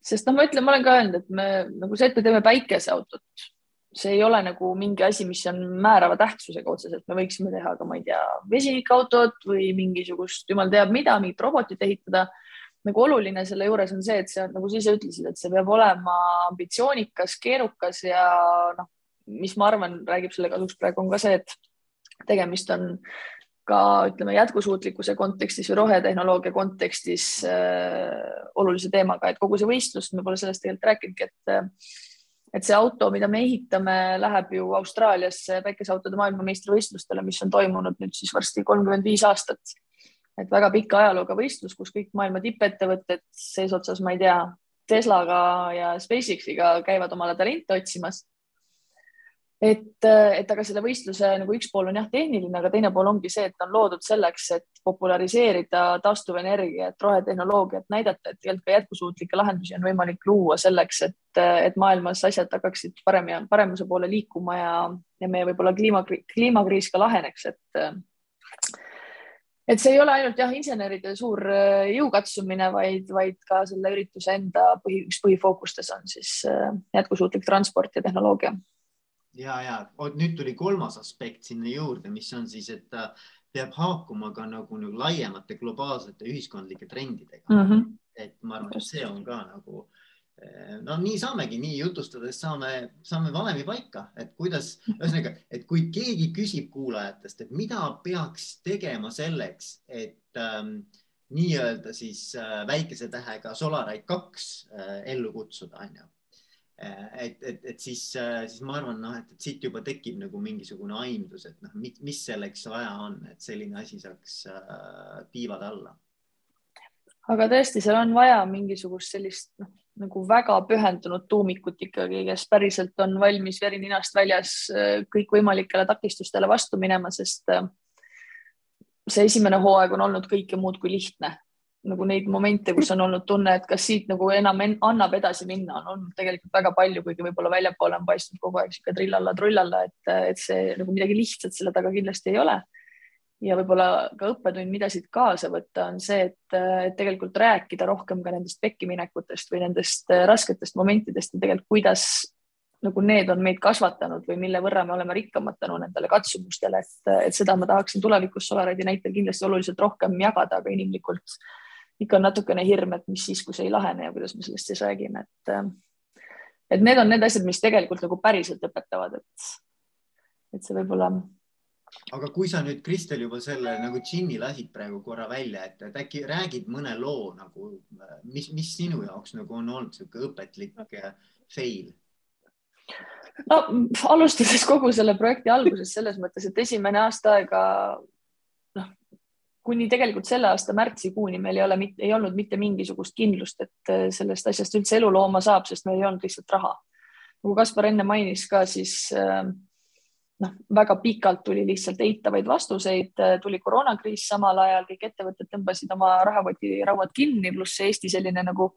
sest noh, ma ütlen, ma olen ka öelnud, et me nagu see, et me teeme päikeseautot, see ei ole nagu mingi asi, mis on määrava tähtsusega otseselt, me võiksime teha ka, ma ei tea, vesinikautot või mingisugust, jumal teab mida, mingit robotit ehitada. nagu oluline selle juures on see, et see on nagu sa ise ütlesid, et see peab olema ambitsioonikas, keerukas ja noh, mis ma arvan, räägib selle kasuks praegu on ka see, et tegemist on ka ütleme jätkusuutlikkuse kontekstis või rohetehnoloogia kontekstis äh, olulise teemaga, et kogu see võistlus, me pole sellest tegelikult rääkinudki, et äh, et see auto, mida me ehitame, läheb ju Austraaliasse päikeseautode maailmameistrivõistlustele, mis on toimunud nüüd siis varsti kolmkümmend viis aastat. et väga pika ajalooga võistlus, kus kõik maailma tippettevõtted seesotsas, ma ei tea, Teslaga ja SpaceXiga käivad omale talente otsimas et, et aga selle võistluse nagu üks pool on jah tehniline, aga teine pool ongi see, et on loodud selleks, et populariseerida taastuvenergiat, rohetehnoloogiat, näidata, et tegelikult ka jätkusuutlikke lahendusi on võimalik luua selleks, et, et maailmas asjad hakkaksid parem ja paremuse poole liikuma ja, ja meie võib-olla kliima, kliimakriis ka laheneks, et et see ei ole ainult jah, inseneride suur jõukatsumine, vaid, vaid ka selle ürituse enda põhi, üks põhifookustes on siis jätkusuutlik transport ja tehnoloogia ja, ja nüüd tuli kolmas aspekt sinna juurde, mis on siis, et ta peab haakuma ka nagu, nagu laiemate globaalsete ühiskondlike trendidega mm. -hmm. et ma arvan, et see on ka nagu eh, no nii saamegi, nii jutustades saame, saame valemi paika, et kuidas, ühesõnaga, et kui keegi küsib kuulajatest, et mida peaks tegema selleks, et ähm, nii-öelda siis äh, väikese tähega Solarite kaks äh, ellu kutsuda, onju et, et, et siis, siis ma arvan, noh, et, et siit juba tekib nagu mingisugune aimdus, et noh, mis selleks vaja on, et selline asi saaks äh, tiivad alla. aga tõesti, seal on vaja mingisugust sellist noh, nagu väga pühendunud tuumikut ikkagi, kes päriselt on valmis veri ninast väljas äh, kõikvõimalikele takistustele vastu minema, sest äh, see esimene hooaeg on olnud kõike muud kui lihtne nagu neid momente, kus on olnud tunne, et kas siit nagu enam en, annab edasi minna, on olnud tegelikult väga palju, kuigi võib-olla väljapoole on paistnud kogu aeg sihuke trillalla, trullalla, et, et see nagu midagi lihtsat selle taga kindlasti ei ole. ja võib-olla ka õppetund, mida siit kaasa võtta, on see, et, tegelikult rääkida rohkem ka nendest pekkiminekutest või nendest rasketest momentidest ja tegelikult, kuidas nagu need on meid kasvatanud või mille võrra me oleme rikkamad tänu nendele katsumustele, et, et seda ma tahaksin tulevikus Solaride'i näitel kindlasti oluliselt rohkem jagada, aga inimlikult ikka on natukene hirm, et mis siis, kui see ei lahene ja kuidas me sellest siis räägime, et äh, et need on need asjad, mis tegelikult nagu päriselt õpetavad, et, et see võib-olla. aga kui sa nüüd, Kristel, juba selle nagu džinni lasid praegu korra välja, et, et äkki räägid mõne loo nagu, mis, mis sinu jaoks nagu on olnud niisugune õpetlik äh, fail? no alustades kogu selle projekti algusest selles mõttes, et esimene aasta aega kuni tegelikult selle aasta märtsikuuni meil ei ole, ei olnud mitte mingisugust kindlust, et äh, sellest asjast üldse elu looma saab, sest meil ei olnud lihtsalt raha. nagu Kaspar enne mainis ka, siis äh, noh, väga pikalt tuli lihtsalt eitavaid vastuseid, äh, tuli koroonakriis samal ajal, kõik ettevõtted tõmbasid oma rahakotirauad kinni, pluss Eesti selline nagu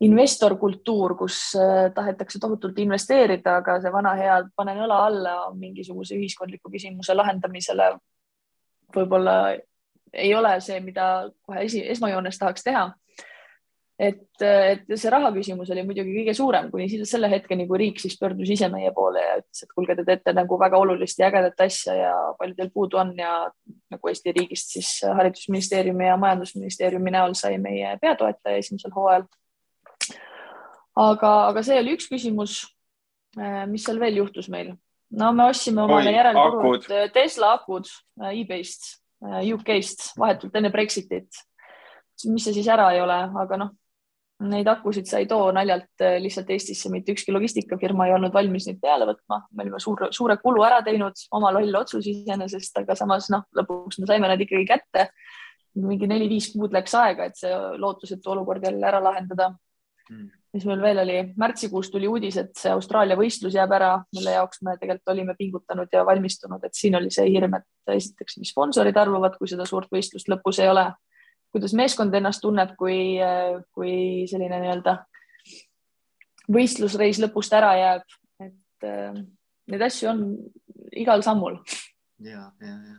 investorkultuur, kus tahetakse tohutult investeerida, aga see vana hea panen õla alla mingisuguse ühiskondliku küsimuse lahendamisele võib-olla ei ole see, mida kohe esi, esmajoones tahaks teha. et, et see raha küsimus oli muidugi kõige suurem kuni selle hetkeni, kui riik siis pöördus ise meie poole ja ütles, et kuulge, te teete nagu väga olulist ja ägedat asja ja palju teil puudu on ja nagu Eesti riigist siis Haridusministeeriumi ja Majandusministeeriumi näol sai meie peatoetaja esimesel hooajal. aga, aga see oli üks küsimus. mis seal veel juhtus meil? no me ostsime omale järelturult Tesla akud e-base'ist Äh, UK-st vahetult enne Brexitit. mis see siis ära ei ole, aga noh, neid akusid sa ei too naljalt äh, lihtsalt Eestisse, mitte ükski logistikafirma ei olnud valmis neid peale võtma, me olime suure, suure kulu ära teinud, oma loll otsus iseenesest, aga samas noh, lõpuks me saime nad ikkagi kätte. mingi neli-viis kuud läks aega, et see lootusetu olukord jälle ära lahendada mm mis meil veel oli, märtsikuus tuli uudis, et see Austraalia võistlus jääb ära, mille jaoks me tegelikult olime pingutanud ja valmistunud, et siin oli see hirm, et esiteks, mis sponsorid arvavad, kui seda suurt võistlust lõpus ei ole. kuidas meeskond ennast tunneb, kui, kui selline nii-öelda võistlusreis lõpust ära jääb, et äh, neid asju on igal sammul. ja, ja, ja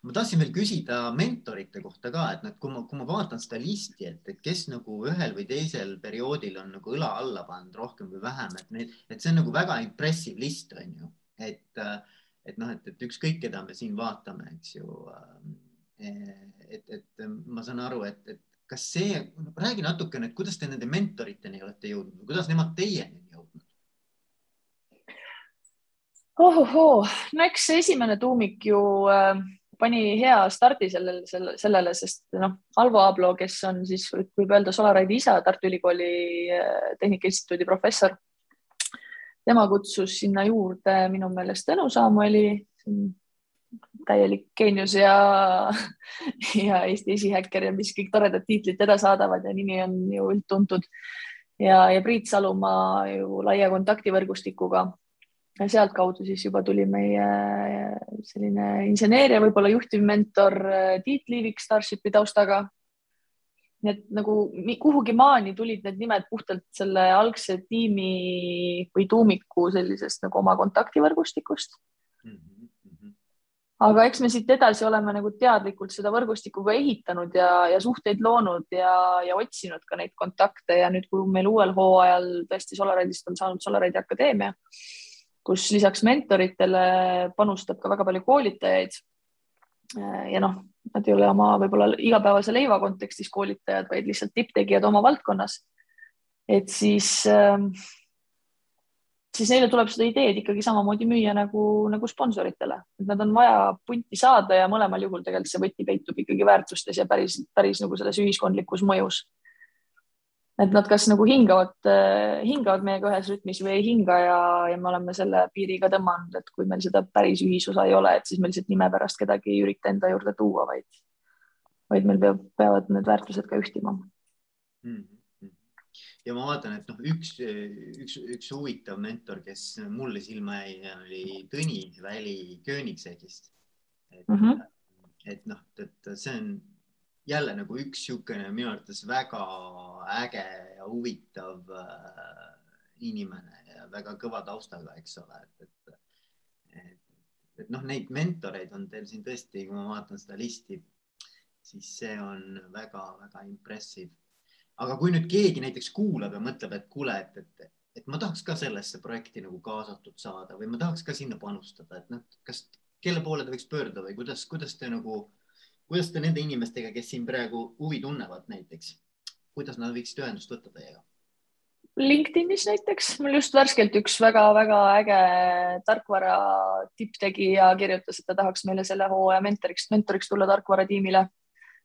ma tahtsin veel küsida mentorite kohta ka, et noh, kui ma, kui ma vaatan seda listi, et, et kes nagu ühel või teisel perioodil on nagu õla alla pannud rohkem või vähem, et need, et see on nagu väga impressive list on ju, et, et noh, et, et ükskõik, keda me siin vaatame, eks ju. et, et ma saan aru, et, et kas see, räägi natukene, et kuidas te nende mentoriteni olete jõudnud, kuidas nemad teieni on jõudnud? ohohoo, no eks see esimene tuumik ju äh pani hea stardi sellele, sellele, sellele, sest noh, Alvo Aablo, kes on siis võib öelda Solaride'i isa, Tartu Ülikooli äh, Tehnika Instituudi professor. tema kutsus sinna juurde minu meelest Tõnu Samueli, täielik geenius ja, ja Eesti esihäkker ja mis kõik toredad tiitlid teda saadavad ja nimi on ju üldtuntud. ja, ja Priit Salumaa ju laia kontaktivõrgustikuga ja sealtkaudu siis juba tuli meie selline inseneeria, võib-olla juhtivmentor äh, Tiit Liivik Starshipi taustaga. nii et nagu kuhugi maani tulid need nimed puhtalt selle algse tiimi või tuumiku sellisest nagu oma kontaktivõrgustikust mm. -hmm. aga eks me siit edasi oleme nagu teadlikult seda võrgustikku ka ehitanud ja, ja suhteid loonud ja, ja otsinud ka neid kontakte ja nüüd, kui meil uuel hooajal tõesti Solaride'ist on saanud Solaride Akadeemia kus lisaks mentoritele panustab ka väga palju koolitajaid. ja noh, nad ei ole oma võib-olla igapäevase leiva kontekstis koolitajad, vaid lihtsalt tipptegijad oma valdkonnas. et siis äh, siis neile tuleb seda ideed ikkagi samamoodi müüa nagu, nagu sponsoritele, et nad on vaja punti saada ja mõlemal juhul tegelikult see võti peitub ikkagi väärtustes ja päris, päris nagu selles ühiskondlikus mõjus. Et nad kas nagu hingavad, hingavad meiega ühes rütmis või ei hinga ja, ja me oleme selle piiri ka tõmmanud, et kui meil seda päris ühisosa ei ole, et siis me lihtsalt nime pärast kedagi ei ürita enda juurde tuua, vaid, vaid meil peab, peavad need väärtused ka ühtima mm. -hmm ja ma vaatan, et noh, üks, üks, üks huvitav mentor, kes mulle silma jäi, oli Tõni Väli Königsegist. et mm, -hmm. et noh, et see on jälle nagu üks niisugune minu arvates väga äge ja huvitav äh, inimene ja väga kõva taustaga, eks ole, et, et, et, et noh, neid mentoreid on teil siin tõesti, kui ma vaatan seda listi, siis see on väga-väga impressive. Aga kui nüüd keegi näiteks kuulab ja mõtleb, et kuule, et, et, et ma tahaks ka sellesse projekti nagu kaasatud saada või ma tahaks ka sinna panustada, et noh, kas, kelle poole ta võiks pöörduda või kuidas, kuidas te nagu, kuidas te nende inimestega, kes siin praegu huvi tunnevad näiteks, kuidas nad võiksid ühendust võtta teiega? LinkedInis näiteks, mul just värskelt üks väga-väga äge tarkvara tipptegija kirjutas, et ta tahaks meile selle hooaja mentoriks, mentoriks tulla tarkvaratiimile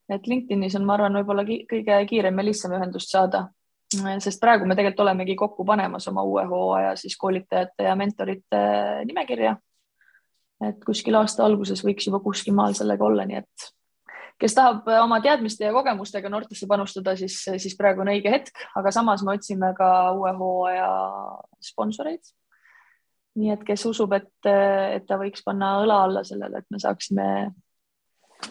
et LinkedInis on, ma arvan, võib-olla kõige kiirem ja lihtsam ühendust saada, sest praegu me tegelikult olemegi kokku panemas oma uue hooaja siis koolitajate ja mentorite nimekirja. et kuskil aasta alguses võiks juba kuskil maal sellega olla, nii et kes tahab oma teadmiste ja kogemustega noortesse panustada, siis, siis praegu on õige hetk, aga samas me otsime ka uue hooaja sponsoreid. nii et kes usub, et, et ta võiks panna õla alla sellele, et me saaksime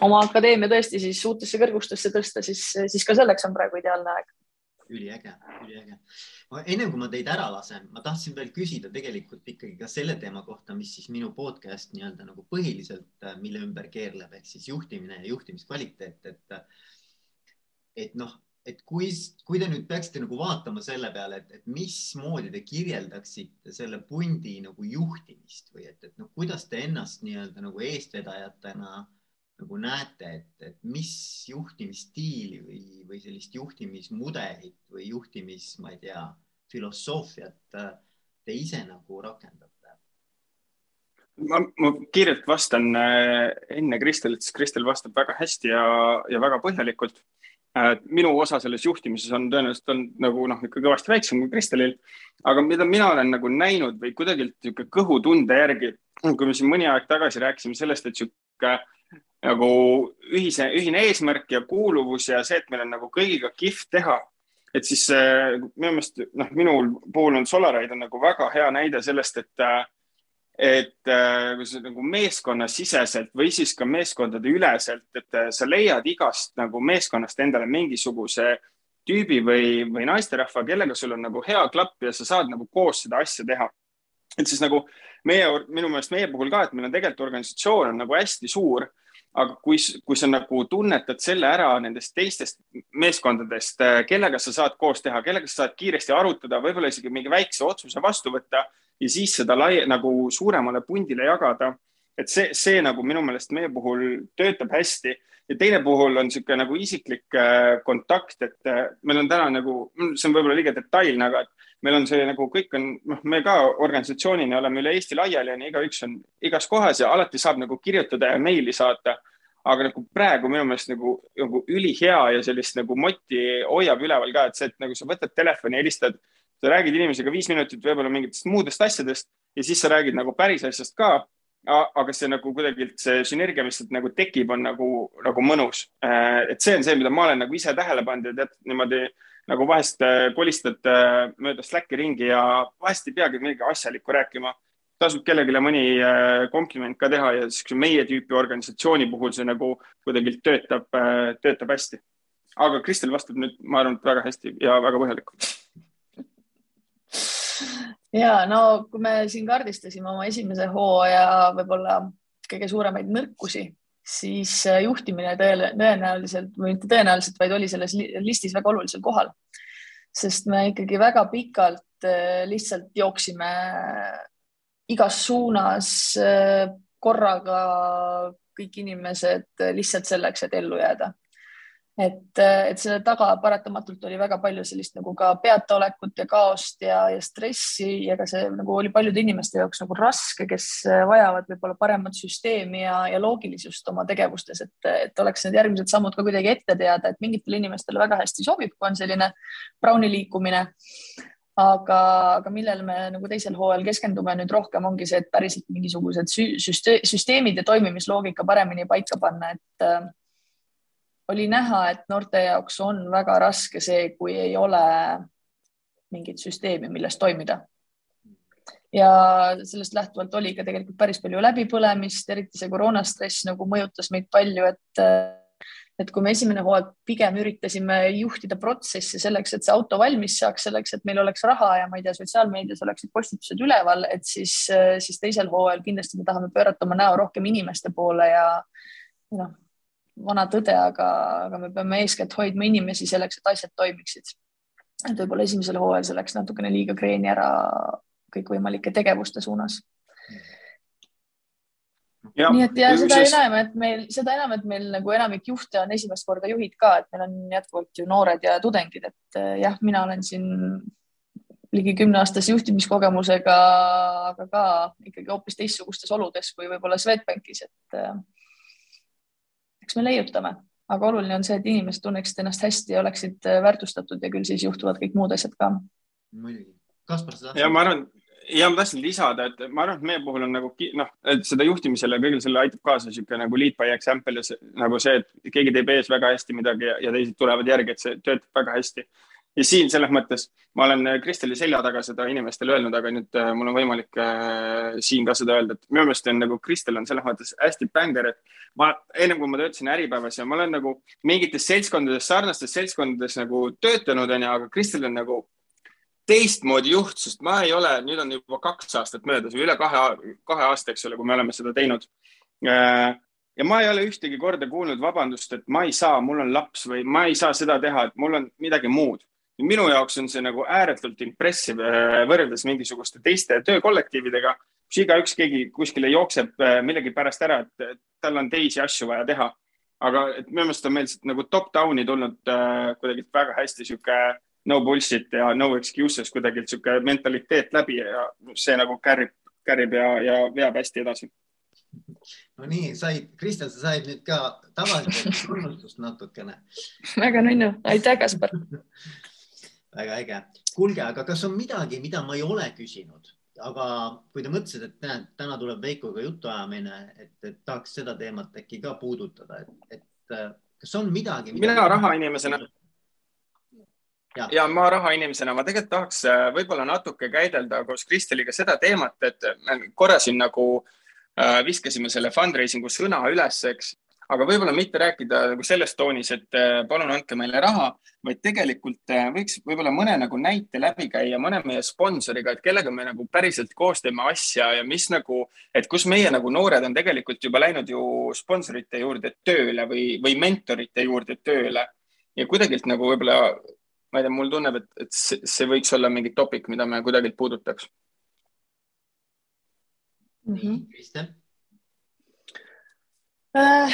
oma akadeemia tõesti siis uutesse kõrgustesse tõsta, siis, siis ka selleks on praegu ideaalne aeg. Üliäge, üliäge. enne kui ma teid ära lasen, ma tahtsin veel küsida tegelikult ikkagi ka selle teema kohta, mis siis minu podcast nii-öelda nagu põhiliselt, äh, mille ümber keerleb, ehk siis juhtimine ja juhtimiskvaliteet, et et noh, et kui, kui te nüüd peaksite nagu vaatama selle peale, et, et mismoodi te kirjeldaksite selle pundi nagu juhtimist või et, et noh, kuidas te ennast nii-öelda nagu eestvedajatena äh, nagu näete, et, et mis juhtimisstiili või, või sellist juhtimismudelit või juhtimis, ma ei tea, filosoofiat äh, te ise nagu rakendate? ma, ma kiirelt vastan äh, enne Kristelit, sest Kristel vastab väga hästi ja, ja väga põhjalikult. Äh, minu osa selles juhtimises on tõenäoliselt on nagu noh, ikka kõvasti väiksem kui Kristelil, aga mida mina olen nagu näinud või kuidagi niisugune kõhutunde järgi, kui me siin mõni aeg tagasi rääkisime sellest, et niisugune nagu ühise, ühine eesmärk ja kuuluvus ja see, et meil on nagu kõigiga kihvt teha. et siis minu meelest, noh, minul puhul on Solaride on nagu väga hea näide sellest, et, et kui sa nagu meeskonnasiseselt või siis ka meeskondade üleselt, et sa leiad igast nagu meeskonnast endale mingisuguse tüübi või, või naisterahva, kellega sul on nagu hea klapp ja sa saad nagu koos seda asja teha. et siis nagu meie, minu meelest meie puhul ka, et meil on tegelikult organisatsioon on nagu hästi suur aga kui, kui sa nagu tunnetad selle ära nendest teistest meeskondadest, äh, kellega sa saad koos teha, kellega sa saad kiiresti arutada, võib-olla isegi mingi väikse otsuse vastu võtta ja siis seda lai, nagu suuremale pundile jagada. et see, see nagu minu meelest meie puhul töötab hästi ja teine puhul on niisugune nagu isiklik äh, kontakt, et äh, meil on täna nagu, see on võib-olla liiga detailne, aga meil on see nagu kõik on, noh, me ka organisatsioonina oleme üle Eesti laiali ja igaüks on igas kohas ja alati saab nagu kirjutada ja meili saata. aga nagu praegu minu meelest nagu, nagu ülihea ja sellist nagu moti hoiab üleval ka, et see, et nagu sa võtad telefoni, helistad, sa räägid inimesega viis minutit võib-olla mingitest muudest asjadest ja siis sa räägid nagu päris asjast ka aga see nagu kuidagi see sünergia, mis nagu tekib, on nagu, nagu mõnus. Äh, et see on see, mida ma olen nagu ise tähele pannud ja tead niimoodi nagu vahest äh, kolistad äh, mööda Slacki ringi ja vahest ei peagi midagi asjalikku rääkima. tasub kellelegi mõni kompliment ka teha ja siis meie tüüpi organisatsiooni puhul see nagu kuidagi töötab, töötab hästi. aga Kristel vastab nüüd, ma arvan, väga hästi ja väga põhjalikult. Ja no kui me siin kaardistasime oma esimese hooaja võib-olla kõige suuremaid nõrkusi siis äh, juhtimine tõenäoliselt või mitte tõenäoliselt, vaid oli selles listis väga olulisel kohal. sest me ikkagi väga pikalt äh, lihtsalt jooksime igas suunas korraga kõik inimesed lihtsalt selleks, et ellu jääda et, et selle taga paratamatult oli väga palju sellist nagu ka peataolekut ja kaost ja, ja stressi ja ka see nagu oli paljude inimeste jaoks nagu raske, kes vajavad võib-olla paremat süsteemi ja, ja loogilisust oma tegevustes, et, et oleks need järgmised sammud ka kuidagi ette teada, et mingitele inimestele väga hästi sobib, kui on selline Browni liikumine. aga, aga millele me nagu teisel hooajal keskendume nüüd rohkem, ongi see, et päriselt mingisugused süsteemid ja toimimisloogika paremini paika panna, et oli näha, et noorte jaoks on väga raske see, kui ei ole mingit süsteemi, milles toimida. ja sellest lähtuvalt oli ka tegelikult päris palju läbipõlemist, eriti see koroonastress nagu mõjutas meid palju, et et kui me esimene hooaeg pigem üritasime juhtida protsessi selleks, et see auto valmis saaks, selleks, et meil oleks raha ja ma ei tea, sotsiaalmeedias oleksid postitused üleval, et siis, siis teisel hooajal kindlasti me tahame pöörata oma näo rohkem inimeste poole ja noh, vana tõde, aga, aga me peame eeskätt hoidma inimesi selleks, et asjad toimiksid. et võib-olla esimesel hooajal see läks natukene liiga kreeni ära kõikvõimalike tegevuste suunas. Ja, nii et ja seda siis... enam, et meil, seda enam, et meil nagu enamik juhte on esimest korda juhid ka, et meil on jätkuvalt ju noored ja tudengid, et eh, jah, mina olen siin ligi kümneaastase juhtimiskogemusega, aga ka ikkagi hoopis teistsugustes oludes kui võib-olla Swedbankis, et eh, eks me leiutame, aga oluline on see, et inimesed tunneksid ennast hästi ja oleksid äh, väärtustatud ja küll siis juhtuvad kõik muud asjad ka. muidugi. Kaspar, sa tahtsid? ja ma arvan, ja ma tahtsin lisada, et ma arvan, et meie puhul on nagu noh, et seda juhtimisele ja kõigele sellele aitab kaasa niisugune nagu lead by example ja see, nagu see, et keegi teeb ees väga hästi midagi ja, ja teised tulevad järgi, et see töötab väga hästi ja siin selles mõttes ma olen äh, Kristeli selja taga seda inimestele öelnud, aga nüüd äh, mul on võimalik äh, siin ka seda öelda, et minu meelest on nagu Kristel on selles mõttes hästi bänder, et ma ennem kui ma töötasin Äripäevas ja ma olen nagu mingites seltskondades, sarnastes seltskondades nagu töötanud, onju, aga Kristel on nagu teistmoodi juht, sest ma ei ole, nüüd on juba kaks aastat möödas või üle kahe, kahe aasta, eks ole, kui me oleme seda teinud. Ja ma ei ole ühtegi korda kuulnud vabandust, et ma ei saa, mul on laps või ma ei saa seda teha, et mul on midagi muud minu jaoks on see nagu ääretult impressive äh, võrreldes mingisuguste teiste töökollektiividega, kus igaüks, keegi kuskile jookseb äh, millegipärast ära, et tal on teisi asju vaja teha. aga et minu meelest on meil nagu top-down'i tulnud äh, kuidagi väga hästi sihuke no bullshit ja no excuses kuidagi sihuke mentaliteet läbi ja see nagu kärib, kärib ja, ja veab hästi edasi no nii, said, Kristel, sa said nüüd ka tagasisidet tunnustust natukene. väga nunnu, aitäh, Kaspar väga äge. kuulge, aga kas on midagi, mida ma ei ole küsinud, aga kui te mõtlesite, et näed, täna tuleb Veikoga jutuajamine, et, et tahaks seda teemat äkki ka puudutada, et, et kas on midagi, mida...? mina rahainimesena ja. ja ma rahainimesena, ma tegelikult tahaks äh, võib-olla natuke käidelda koos Kristeliga seda teemat, et me korra siin nagu äh, viskasime selle fundraising'u sõna üles, eks aga võib-olla mitte rääkida nagu selles toonis, et äh, palun andke meile raha, vaid tegelikult äh, võiks võib-olla mõne nagu näite läbi käia mõne meie sponsoriga, et kellega me nagu päriselt koos teeme asja ja mis nagu, et kus meie nagu noored on tegelikult juba läinud ju sponsorite juurde tööle või, või mentorite juurde tööle ja kuidagilt nagu võib-olla, ma ei tea, mulle tunneb, et, et see, see võiks olla mingi topik, mida me kuidagilt puudutaks mm. -hmm. Äh,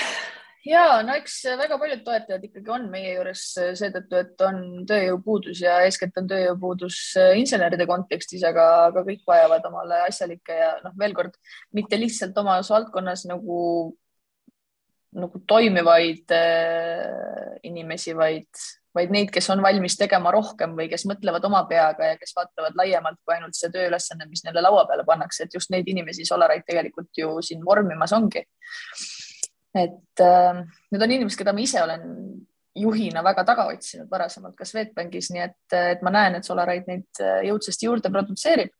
ja no eks väga paljud toetajad ikkagi on meie juures seetõttu, et on tööjõupuudus ja eeskätt on tööjõupuudus äh, inseneride kontekstis, aga, aga kõik vajavad omale asjalikke ja noh, veel kord mitte lihtsalt omas valdkonnas nagu, nagu toimivaid äh, inimesi, vaid, vaid neid, kes on valmis tegema rohkem või kes mõtlevad oma peaga ja kes vaatavad laiemalt kui ainult see tööülesanne, mis neile laua peale pannakse, et just neid inimesi Solaright tegelikult ju siin vormimas ongi et äh, need on inimesed, keda ma ise olen juhina väga taga otsinud varasemalt ka Swedbankis, nii et, et ma näen, et Solaraid neid äh, jõudsasti juurde produtseerib.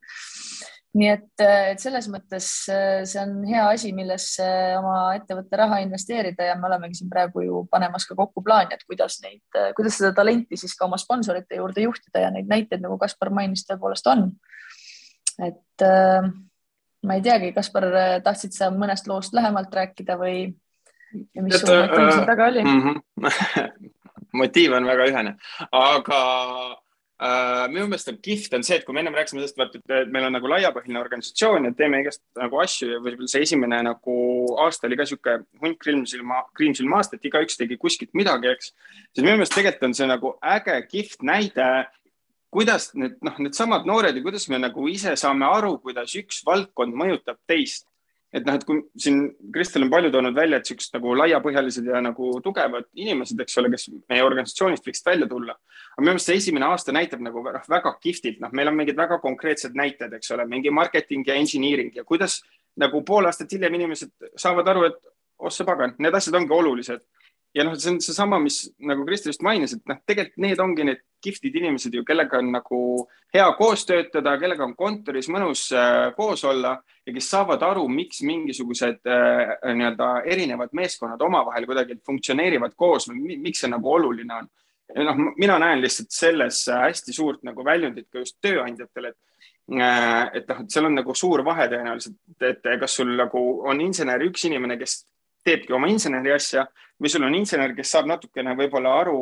nii et, äh, et selles mõttes äh, see on hea asi, millesse oma ettevõtte raha investeerida ja me olemegi siin praegu ju panemas ka kokku plaani, et kuidas neid, kuidas seda talenti siis ka oma sponsorite juurde juhtida ja neid näiteid, nagu Kaspar mainis, tõepoolest on. et äh, ma ei teagi, Kaspar, tahtsid sa mõnest loost lähemalt rääkida või? Ja mis sul motiiv seal taga oli mm? -hmm. motiiv on väga ühene, aga Uh, minu meelest on kihvt on see, et kui me ennem rääkisime sellest, vaata, et meil on nagu laiapõhjaline organisatsioon ja teeme igast nagu asju ja võib-olla see esimene nagu aasta oli ka sihuke hunt kriimsilma, kriimsilma aasta, et igaüks tegi kuskilt midagi, eks. siis minu meelest tegelikult on see nagu äge, kihvt näide, kuidas need, noh, needsamad noored ja kuidas me nagu ise saame aru, kuidas üks valdkond mõjutab teist et noh, et kui siin Kristel on palju toonud välja, et siuksed nagu laiapõhjalised ja nagu tugevad inimesed, eks ole, kes meie organisatsioonist võiksid välja tulla. aga minu meelest see esimene aasta näitab nagu noh, väga kihvtilt, noh, meil on mingid väga konkreetsed näited, eks ole, mingi marketing ja engineering ja kuidas nagu pool aastat hiljem inimesed saavad aru, et oh sa pagan, need asjad ongi olulised ja noh, see on seesama, mis nagu Kristi just mainis, et noh, tegelikult need ongi need kihvtid inimesed ju, kellega on nagu hea koos töötada, kellega on kontoris mõnus äh, koos olla ja kes saavad aru, miks mingisugused äh, nii-öelda erinevad meeskonnad omavahel kuidagi funktsioneerivad koos või miks see nagu oluline on. noh, mina näen lihtsalt selles hästi suurt nagu väljundit ka just tööandjatele, et äh, et noh, et seal on nagu suur vahe tõenäoliselt, et kas sul nagu on insener üks inimene, kes teebki oma inseneri asja või sul on insener, kes saab natukene võib-olla aru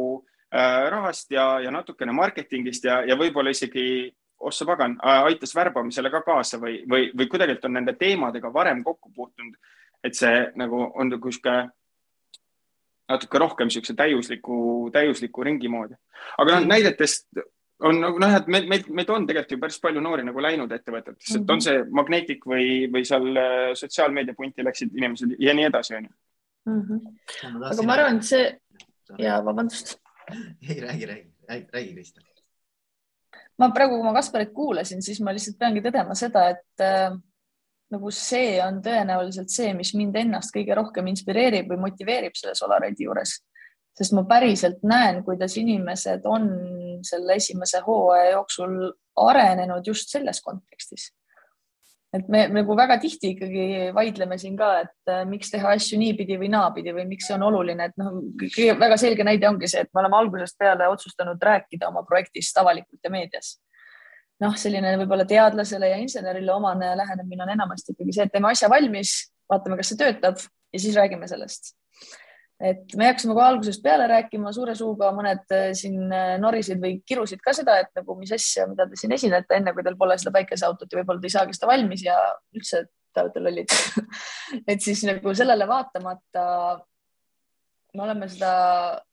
äh, rahast ja, ja natukene marketingist ja, ja võib-olla isegi, ossa pagan, aitas värbamisele ka kaasa või, või, või kuidagi on nende teemadega varem kokku puutunud. et see nagu on sihuke natuke rohkem niisuguse täiusliku, täiusliku ringi moodi. aga noh, näidetest on nagu noh, et meil, meil, meid on tegelikult ju päris palju noori nagu läinud ettevõtetesse mm, -hmm. et on see Magnetic või, või seal äh, sotsiaalmeedia punti läksid inimesed ja nii edasi, onju mm. -hmm. aga ma arvan, et see ja vabandust. ei räägi, räägi, räägi, räägi, Kristjan. ma praegu, kui ma Kasparit kuulasin, siis ma lihtsalt peangi tõdema seda, et äh, nagu see on tõenäoliselt see, mis mind ennast kõige rohkem inspireerib või motiveerib selle Solaride'i juures sest ma päriselt näen, kuidas inimesed on selle esimese hooaja jooksul arenenud just selles kontekstis. Et me nagu väga tihti ikkagi vaidleme siin ka, et äh, miks teha asju niipidi või naapidi või miks see on oluline, et noh, väga selge näide ongi see, et me oleme algusest peale otsustanud rääkida oma projektist avalikult ja meedias. Noh, selline võib-olla teadlasele ja insenerile omane lähenemine on enamasti ikkagi see, et teeme asja valmis, vaatame, kas see töötab ja siis räägime sellest et me hakkasime kohe algusest peale rääkima suure suuga, mõned äh, siin äh, norisid või kirusid ka seda, et nagu mis asja, mida te siin esinete, enne kui teil pole seda päikeseautot ja võib-olla te ei saagi seda valmis ja üldse te olete lollid. Et siis nagu sellele vaatamata me oleme seda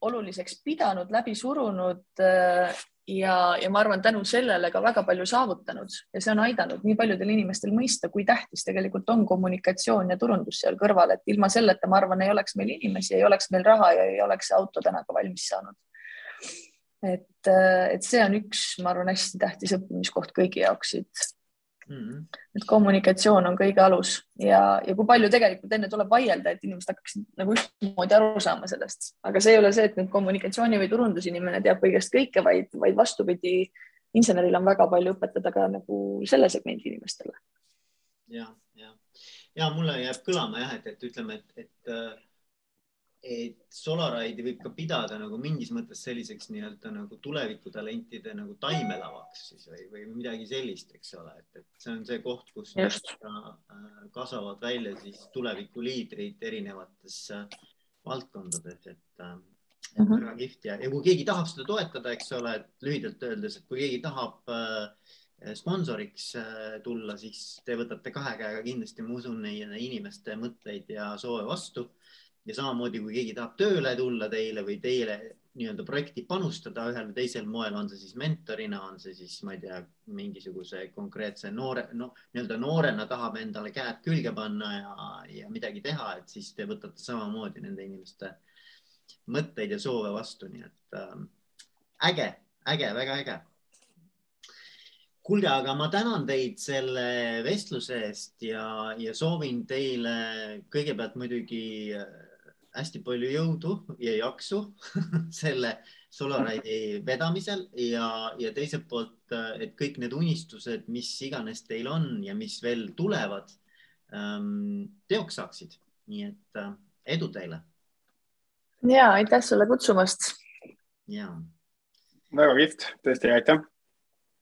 oluliseks pidanud, läbi surunud äh, ja, ja ma arvan, tänu sellele ka väga palju saavutanud. Ja see on aidanud nii paljudel inimestel mõista, kui tähtis tegelikult on kommunikatsioon ja turundus seal kõrval, et ilma selleta, ma arvan, ei oleks meil inimesi, ei oleks meil raha ja ei oleks see auto täna ka valmis saanud. et, et see on üks, ma arvan, hästi tähtis õppimiskoht kõigi jaoks siit -hmm. et kommunikatsioon on kõige alus ja, ja kui palju tegelikult enne tuleb vaielda, et inimesed hakkaksid nagu ühtmoodi aru saama sellest, aga see ei ole see, et nüüd kommunikatsiooni või turundusinimene teab kõigest kõike, vaid, vaid vastupidi, inseneril on väga palju õpetada ka nagu selle segmendi inimestele. ja, ja, ja mulle jääb kõlama jah, et, et ütleme, et, et et Solaride'i võib ka pidada nagu mingis mõttes selliseks nii-öelda nagu tulevikutalentide nagu taimelavaks siis või, või midagi sellist, eks ole, et, et see on see koht, kus äh, kasvavad välja siis tulevikuliidrid erinevates äh, valdkondades, et mm -hmm. väga kihvt ja, ja kui keegi tahab seda toetada, eks ole, et lühidalt öeldes, et kui keegi tahab äh, sponsoriks tulla, siis te võtate kahe käega kindlasti, ma usun, inimeste mõtteid ja soove vastu ja samamoodi, kui keegi tahab tööle tulla teile või teile nii-öelda projekti panustada ühel või teisel moel, on see siis mentorina, on see siis, ma ei tea, mingisuguse konkreetse noore, no nii-öelda noorena tahab endale käed külge panna ja, ja midagi teha, et siis te võtate samamoodi nende inimeste mõtteid ja soove vastu, nii et äh, äge, äge, väga äge. Kuulge, aga ma tänan teid selle vestluse eest ja, ja soovin teile kõigepealt muidugi hästi palju jõudu ja jaksu selle Solaride'i vedamisel ja, ja teiselt poolt, et kõik need unistused, mis iganes teil on ja mis veel tulevad, ähm, teoks saaksid. nii et äh, edu teile. ja aitäh sulle kutsumast. ja. väga kihvt, tõesti aitäh